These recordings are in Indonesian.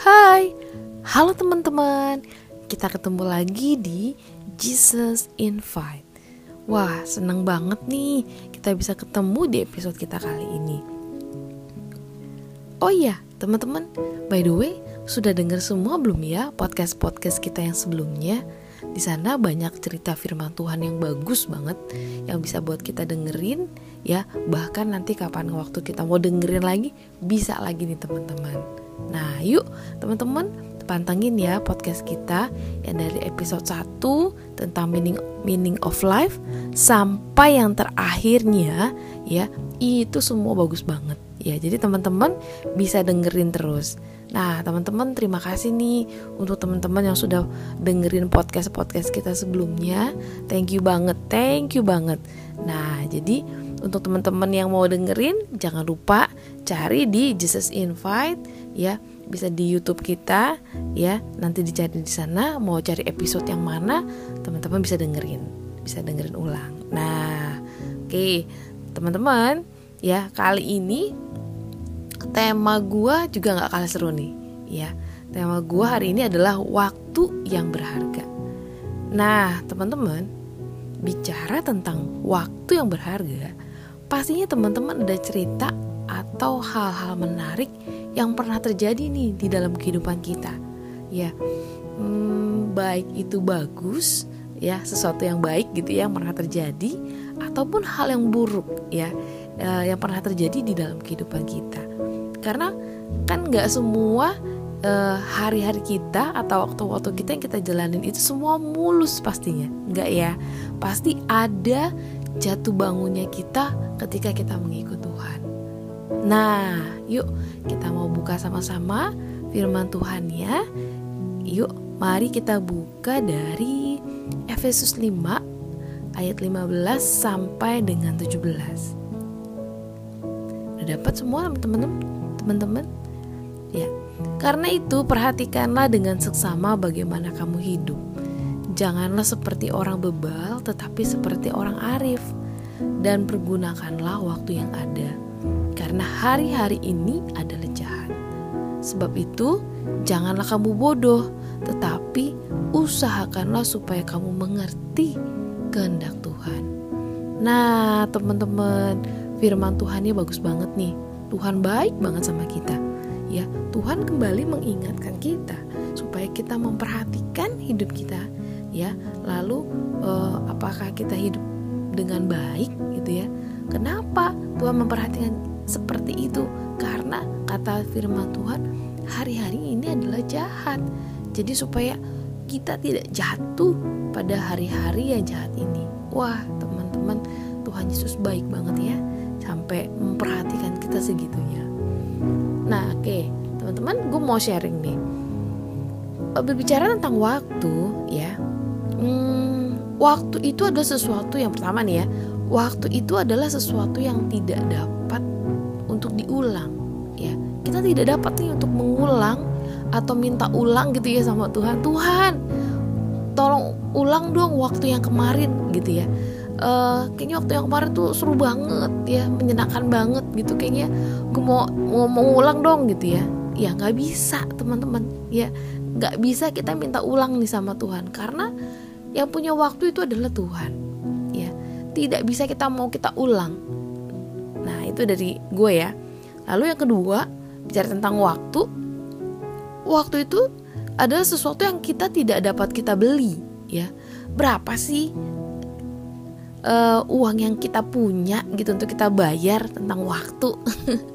Hai, halo teman-teman. Kita ketemu lagi di Jesus Invite. Wah, seneng banget nih kita bisa ketemu di episode kita kali ini. Oh iya, teman-teman. By the way, sudah dengar semua belum ya podcast-podcast kita yang sebelumnya? Di sana banyak cerita firman Tuhan yang bagus banget yang bisa buat kita dengerin ya. Bahkan nanti kapan waktu kita mau dengerin lagi bisa lagi nih teman-teman nah yuk teman-teman pantengin ya podcast kita yang dari episode 1 tentang meaning meaning of life sampai yang terakhirnya ya itu semua bagus banget ya jadi teman-teman bisa dengerin terus Nah, teman-teman terima kasih nih untuk teman-teman yang sudah dengerin podcast-podcast kita sebelumnya. Thank you banget, thank you banget. Nah, jadi untuk teman-teman yang mau dengerin jangan lupa cari di Jesus Invite ya, bisa di YouTube kita ya. Nanti dicari di sana mau cari episode yang mana, teman-teman bisa dengerin, bisa dengerin ulang. Nah, oke, okay. teman-teman ya, kali ini tema gua juga nggak kalah seru nih ya tema gua hari ini adalah waktu yang berharga nah teman-teman bicara tentang waktu yang berharga pastinya teman-teman ada cerita atau hal-hal menarik yang pernah terjadi nih di dalam kehidupan kita. Ya hmm, baik itu bagus ya sesuatu yang baik gitu ya yang pernah terjadi ataupun hal yang buruk ya eh, yang pernah terjadi di dalam kehidupan kita. Karena kan nggak semua uh, hari-hari kita atau waktu-waktu kita yang kita jalanin itu semua mulus pastinya. Nggak ya pasti ada jatuh bangunnya kita ketika kita mengikut Tuhan nah yuk kita mau buka sama-sama firman Tuhan ya. Yuk mari kita buka dari Efesus 5 ayat 15 sampai dengan 17 udah dapat semua teman-teman? Teman-teman? Ya, karena itu perhatikanlah dengan seksama bagaimana kamu hidup. Janganlah seperti orang bebal, tetapi seperti orang arif, dan pergunakanlah waktu yang ada, karena hari-hari ini adalah jahat. Sebab itu, janganlah kamu bodoh, tetapi usahakanlah supaya kamu mengerti kehendak Tuhan. Nah, teman-teman, firman Tuhannya bagus banget nih Tuhan baik banget sama kita. Ya, Tuhan kembali mengingatkan kita supaya kita memperhatikan hidup kita, ya. Lalu uh, apakah kita hidup dengan baik gitu ya? Kenapa Tuhan memperhatikan seperti itu? Karena kata firman Tuhan, hari-hari ini adalah jahat. Jadi supaya kita tidak jatuh pada hari-hari yang jahat ini. Wah, teman-teman, Tuhan Yesus baik banget ya sampai memperhatikan kita segitunya nah oke okay, teman-teman gue mau sharing nih eh, berbicara tentang waktu ya hmm, waktu itu adalah sesuatu yang pertama nih ya waktu itu adalah sesuatu yang tidak dapat untuk diulang ya. Kita tidak dapat nih untuk mengulang atau minta ulang gitu ya sama Tuhan. Tuhan tolong ulang dong waktu yang kemarin gitu ya. Uh, kayaknya waktu yang kemarin tuh seru banget ya menyenangkan banget gitu. Kayaknya gue mau mau mengulang dong gitu ya. Ya nggak bisa teman-teman. Ya nggak bisa kita minta ulang nih sama Tuhan. Karena yang punya waktu itu adalah Tuhan tidak bisa kita mau kita ulang. Nah itu dari gue ya. Lalu yang kedua bicara tentang waktu. Waktu itu adalah sesuatu yang kita tidak dapat kita beli ya. Berapa sih uh, uang yang kita punya gitu untuk kita bayar tentang waktu?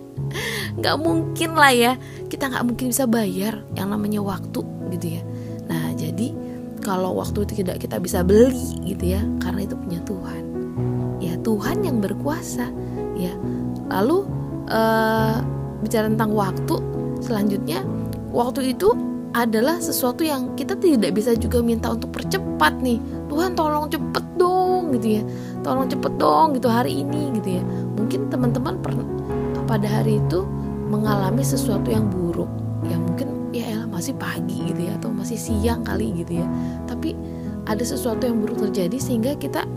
Nggak mungkin lah ya. Kita nggak mungkin bisa bayar yang namanya waktu gitu ya. Nah jadi kalau waktu itu tidak kita bisa beli gitu ya karena itu punya Tuhan Tuhan yang berkuasa. Ya. Lalu uh, bicara tentang waktu selanjutnya waktu itu adalah sesuatu yang kita tidak bisa juga minta untuk percepat nih. Tuhan tolong cepet dong gitu ya. Tolong cepet dong gitu hari ini gitu ya. Mungkin teman-teman pada hari itu mengalami sesuatu yang buruk. Ya mungkin ya elah masih pagi gitu ya atau masih siang kali gitu ya. Tapi ada sesuatu yang buruk terjadi sehingga kita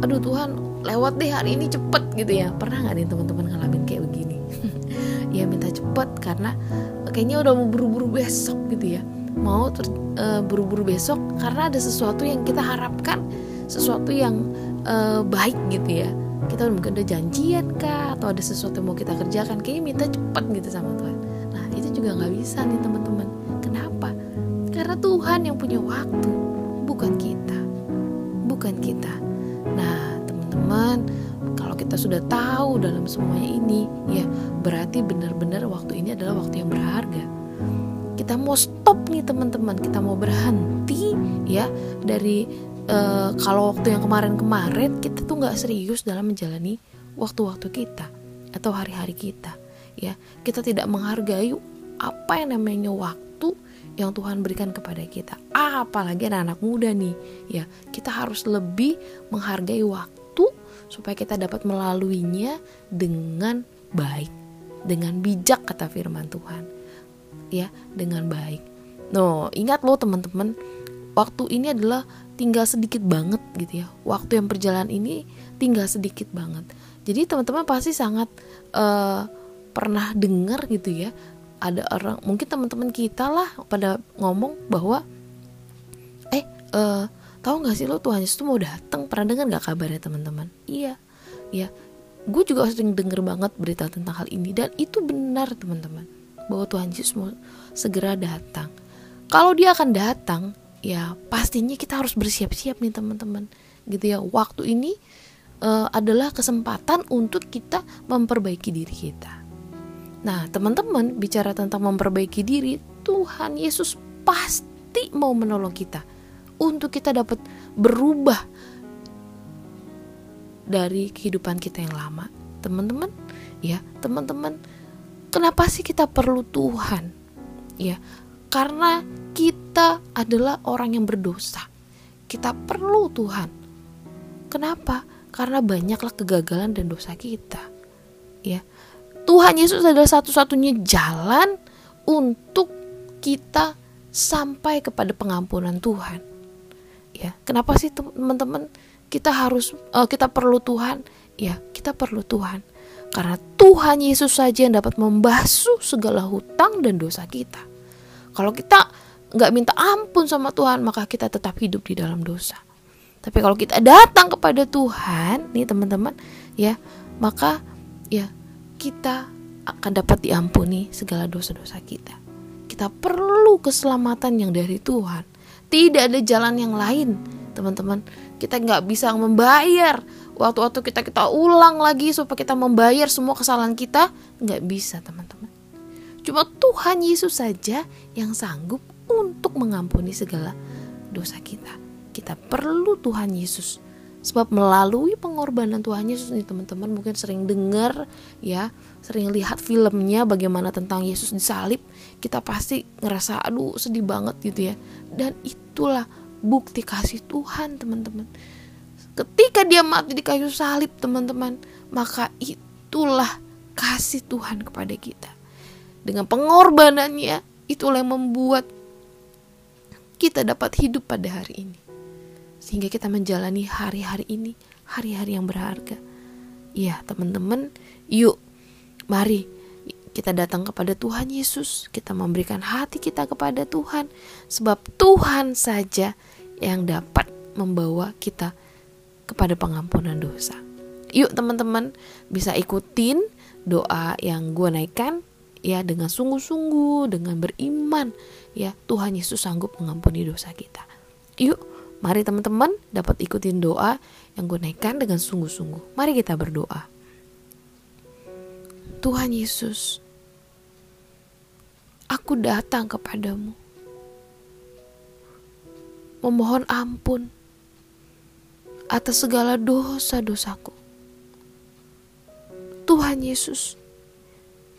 aduh Tuhan lewat deh hari ini cepet gitu ya. Pernah nggak nih teman-teman ngalamin kayak begini? Ya minta cepet karena kayaknya udah mau buru-buru besok gitu ya. Mau uh, buru-buru besok karena ada sesuatu yang kita harapkan sesuatu yang uh, baik gitu ya. Kita mungkin udah janjian kah? Atau ada sesuatu yang mau kita kerjakan? Kayaknya minta cepet gitu sama Tuhan. Nah itu juga nggak bisa nih teman-teman. Kenapa? Karena Tuhan yang punya waktu bukan kita. Bukan kita. Nah teman-teman. Kalau kita sudah tahu dalam semuanya ini ya berarti benar-benar waktu ini adalah waktu yang berharga. Kita mau stop nih teman-teman. Kita mau berhenti ya dari uh, kalau waktu yang kemarin-kemarin kita tuh nggak serius dalam menjalani waktu-waktu kita atau hari-hari kita ya. Kita tidak menghargai apa yang namanya waktu yang Tuhan berikan kepada kita. Apalagi anak-anak muda nih ya. Kita harus lebih menghargai waktu supaya kita dapat melaluinya dengan baik, dengan bijak kata firman Tuhan. Ya, dengan baik. No, ingat loh teman-teman, waktu ini adalah tinggal sedikit banget gitu ya. Waktu yang berjalan ini tinggal sedikit banget. Jadi teman-teman pasti sangat uh, pernah dengar gitu ya. Ada orang, mungkin teman-teman kita lah pada ngomong bahwa eh uh, tahu nggak sih lo Tuhan Yesus tuh mau datang pernah dengar nggak kabarnya teman-teman? Iya. Ya gue juga sering denger banget berita tentang hal ini. Dan itu benar teman-teman. Bahwa Tuhan Yesus mau segera datang. Kalau dia akan datang ya pastinya kita harus bersiap-siap nih teman-teman. Gitu ya. Waktu ini uh, adalah kesempatan untuk kita memperbaiki diri kita. Nah teman-teman bicara tentang memperbaiki diri Tuhan Yesus pasti mau menolong kita untuk kita dapat berubah dari kehidupan kita yang lama. Teman-teman, ya, teman-teman, kenapa sih kita perlu Tuhan? Ya, karena kita adalah orang yang berdosa. Kita perlu Tuhan. Kenapa? Karena banyaklah kegagalan dan dosa kita. Ya. Tuhan Yesus adalah satu-satunya jalan untuk kita sampai kepada pengampunan Tuhan ya. Kenapa sih teman-teman kita harus uh, kita perlu Tuhan? Ya kita perlu Tuhan. Karena Tuhan Yesus saja yang dapat membasuh segala hutang dan dosa kita. Kalau kita nggak minta ampun sama Tuhan maka kita tetap hidup di dalam dosa. Tapi kalau kita datang kepada Tuhan nih teman-teman ya maka ya kita akan dapat diampuni segala dosa-dosa kita. Kita perlu keselamatan yang dari Tuhan tidak ada jalan yang lain, teman-teman. Kita nggak bisa membayar waktu-waktu kita kita ulang lagi supaya kita membayar semua kesalahan kita nggak bisa, teman-teman. Cuma Tuhan Yesus saja yang sanggup untuk mengampuni segala dosa kita. Kita perlu Tuhan Yesus. Sebab melalui pengorbanan Tuhan Yesus nih teman-teman mungkin sering dengar ya, sering lihat filmnya bagaimana tentang Yesus disalib, kita pasti ngerasa aduh sedih banget gitu ya. Dan itu itulah bukti kasih Tuhan teman-teman. Ketika dia mati di kayu salib teman-teman maka itulah kasih Tuhan kepada kita. Dengan pengorbanannya itulah yang membuat kita dapat hidup pada hari ini sehingga kita menjalani hari-hari ini hari-hari yang berharga iya teman-teman yuk mari kita datang kepada Tuhan Yesus, kita memberikan hati kita kepada Tuhan, sebab Tuhan saja yang dapat membawa kita kepada pengampunan dosa. Yuk teman-teman bisa ikutin doa yang gue naikkan ya dengan sungguh-sungguh, dengan beriman ya Tuhan Yesus sanggup mengampuni dosa kita. Yuk mari teman-teman dapat ikutin doa yang gue naikkan dengan sungguh-sungguh. Mari kita berdoa. Tuhan Yesus, aku datang kepadamu. Memohon ampun atas segala dosa-dosaku. Tuhan Yesus,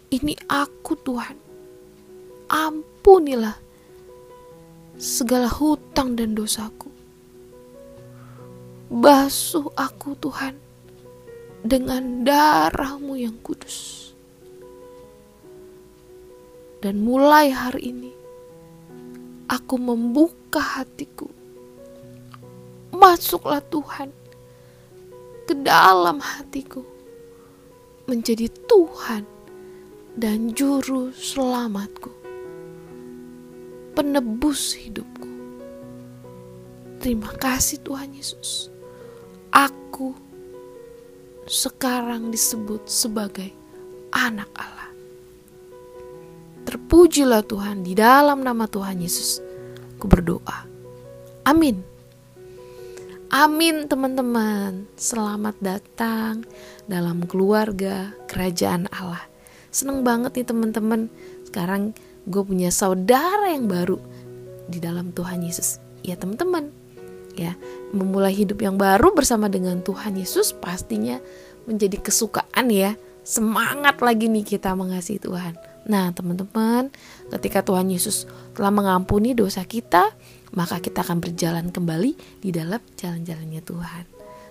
ini aku Tuhan. Ampunilah segala hutang dan dosaku. Basuh aku Tuhan dengan darahmu yang kudus. Dan mulai hari ini, aku membuka hatiku. Masuklah Tuhan ke dalam hatiku, menjadi Tuhan dan juru selamatku, penebus hidupku. Terima kasih Tuhan Yesus. Aku sekarang disebut sebagai anak Allah. Terpujilah Tuhan di dalam nama Tuhan Yesus. Aku berdoa. Amin. Amin teman-teman. Selamat datang dalam keluarga kerajaan Allah. Seneng banget nih teman-teman. Sekarang gue punya saudara yang baru di dalam Tuhan Yesus. Ya teman-teman. Ya, memulai hidup yang baru bersama dengan Tuhan Yesus pastinya menjadi kesukaan ya. Semangat lagi nih kita mengasihi Tuhan. Nah, teman-teman, ketika Tuhan Yesus telah mengampuni dosa kita, maka kita akan berjalan kembali di dalam jalan-jalannya Tuhan.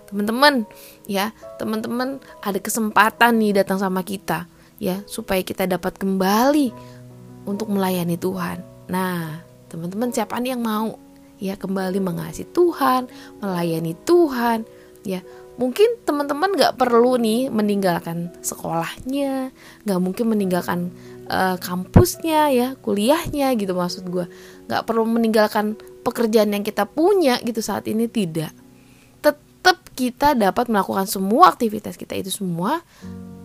Teman-teman, ya, teman-teman ada kesempatan nih datang sama kita, ya, supaya kita dapat kembali untuk melayani Tuhan. Nah, teman-teman siapa nih yang mau ya kembali mengasihi Tuhan, melayani Tuhan, ya mungkin teman-teman nggak perlu nih meninggalkan sekolahnya, nggak mungkin meninggalkan uh, kampusnya ya kuliahnya gitu maksud gue nggak perlu meninggalkan pekerjaan yang kita punya gitu saat ini tidak. Tetap kita dapat melakukan semua aktivitas kita itu semua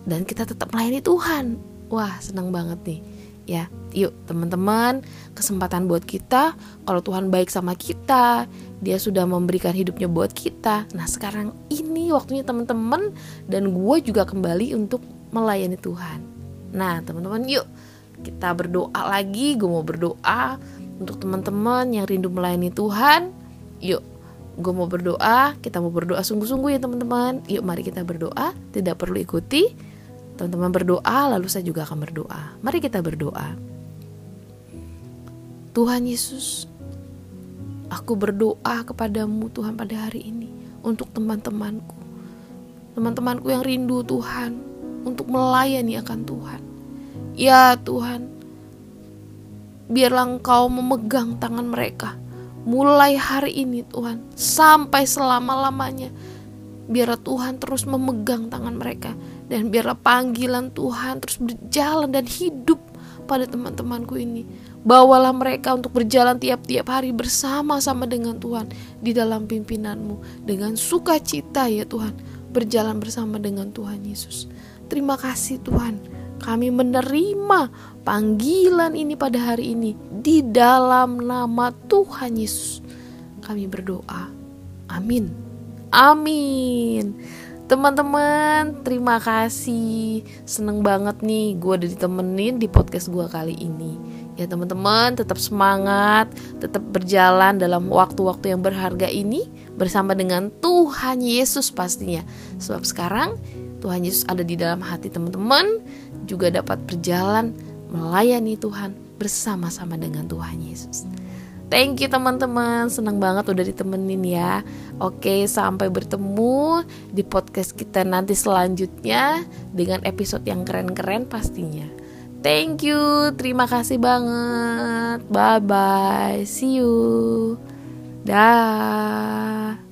dan kita tetap melayani Tuhan. Wah senang banget nih ya yuk teman-teman kesempatan buat kita kalau Tuhan baik sama kita dia sudah memberikan hidupnya buat kita nah sekarang ini waktunya teman-teman dan gue juga kembali untuk melayani Tuhan Nah, teman-teman, yuk kita berdoa lagi. Gue mau berdoa untuk teman-teman yang rindu melayani Tuhan. Yuk, gue mau berdoa. Kita mau berdoa sungguh-sungguh ya, teman-teman. Yuk, mari kita berdoa. Tidak perlu ikuti. Teman-teman berdoa, lalu saya juga akan berdoa. Mari kita berdoa. Tuhan Yesus, aku berdoa kepadamu Tuhan pada hari ini untuk teman-temanku. Teman-temanku yang rindu Tuhan, untuk melayani akan Tuhan. Ya Tuhan, biarlah Engkau memegang tangan mereka mulai hari ini Tuhan sampai selama-lamanya. Biarlah Tuhan terus memegang tangan mereka dan biarlah panggilan Tuhan terus berjalan dan hidup pada teman-temanku ini. Bawalah mereka untuk berjalan tiap-tiap hari bersama-sama dengan Tuhan di dalam pimpinanmu dengan sukacita ya Tuhan berjalan bersama dengan Tuhan Yesus. Terima kasih Tuhan, kami menerima panggilan ini pada hari ini di dalam nama Tuhan Yesus. Kami berdoa. Amin. Amin. Teman-teman, terima kasih. Seneng banget nih gue udah ditemenin di podcast gue kali ini. Ya teman-teman, tetap semangat, tetap berjalan dalam waktu-waktu yang berharga ini bersama dengan Tuhan Yesus pastinya. Sebab sekarang Tuhan Yesus ada di dalam hati teman-teman juga dapat berjalan melayani Tuhan bersama-sama dengan Tuhan Yesus. Thank you teman-teman, senang banget udah ditemenin ya. Oke, sampai bertemu di podcast kita nanti selanjutnya dengan episode yang keren-keren pastinya. Thank you, terima kasih banget. Bye bye, see you. Dah.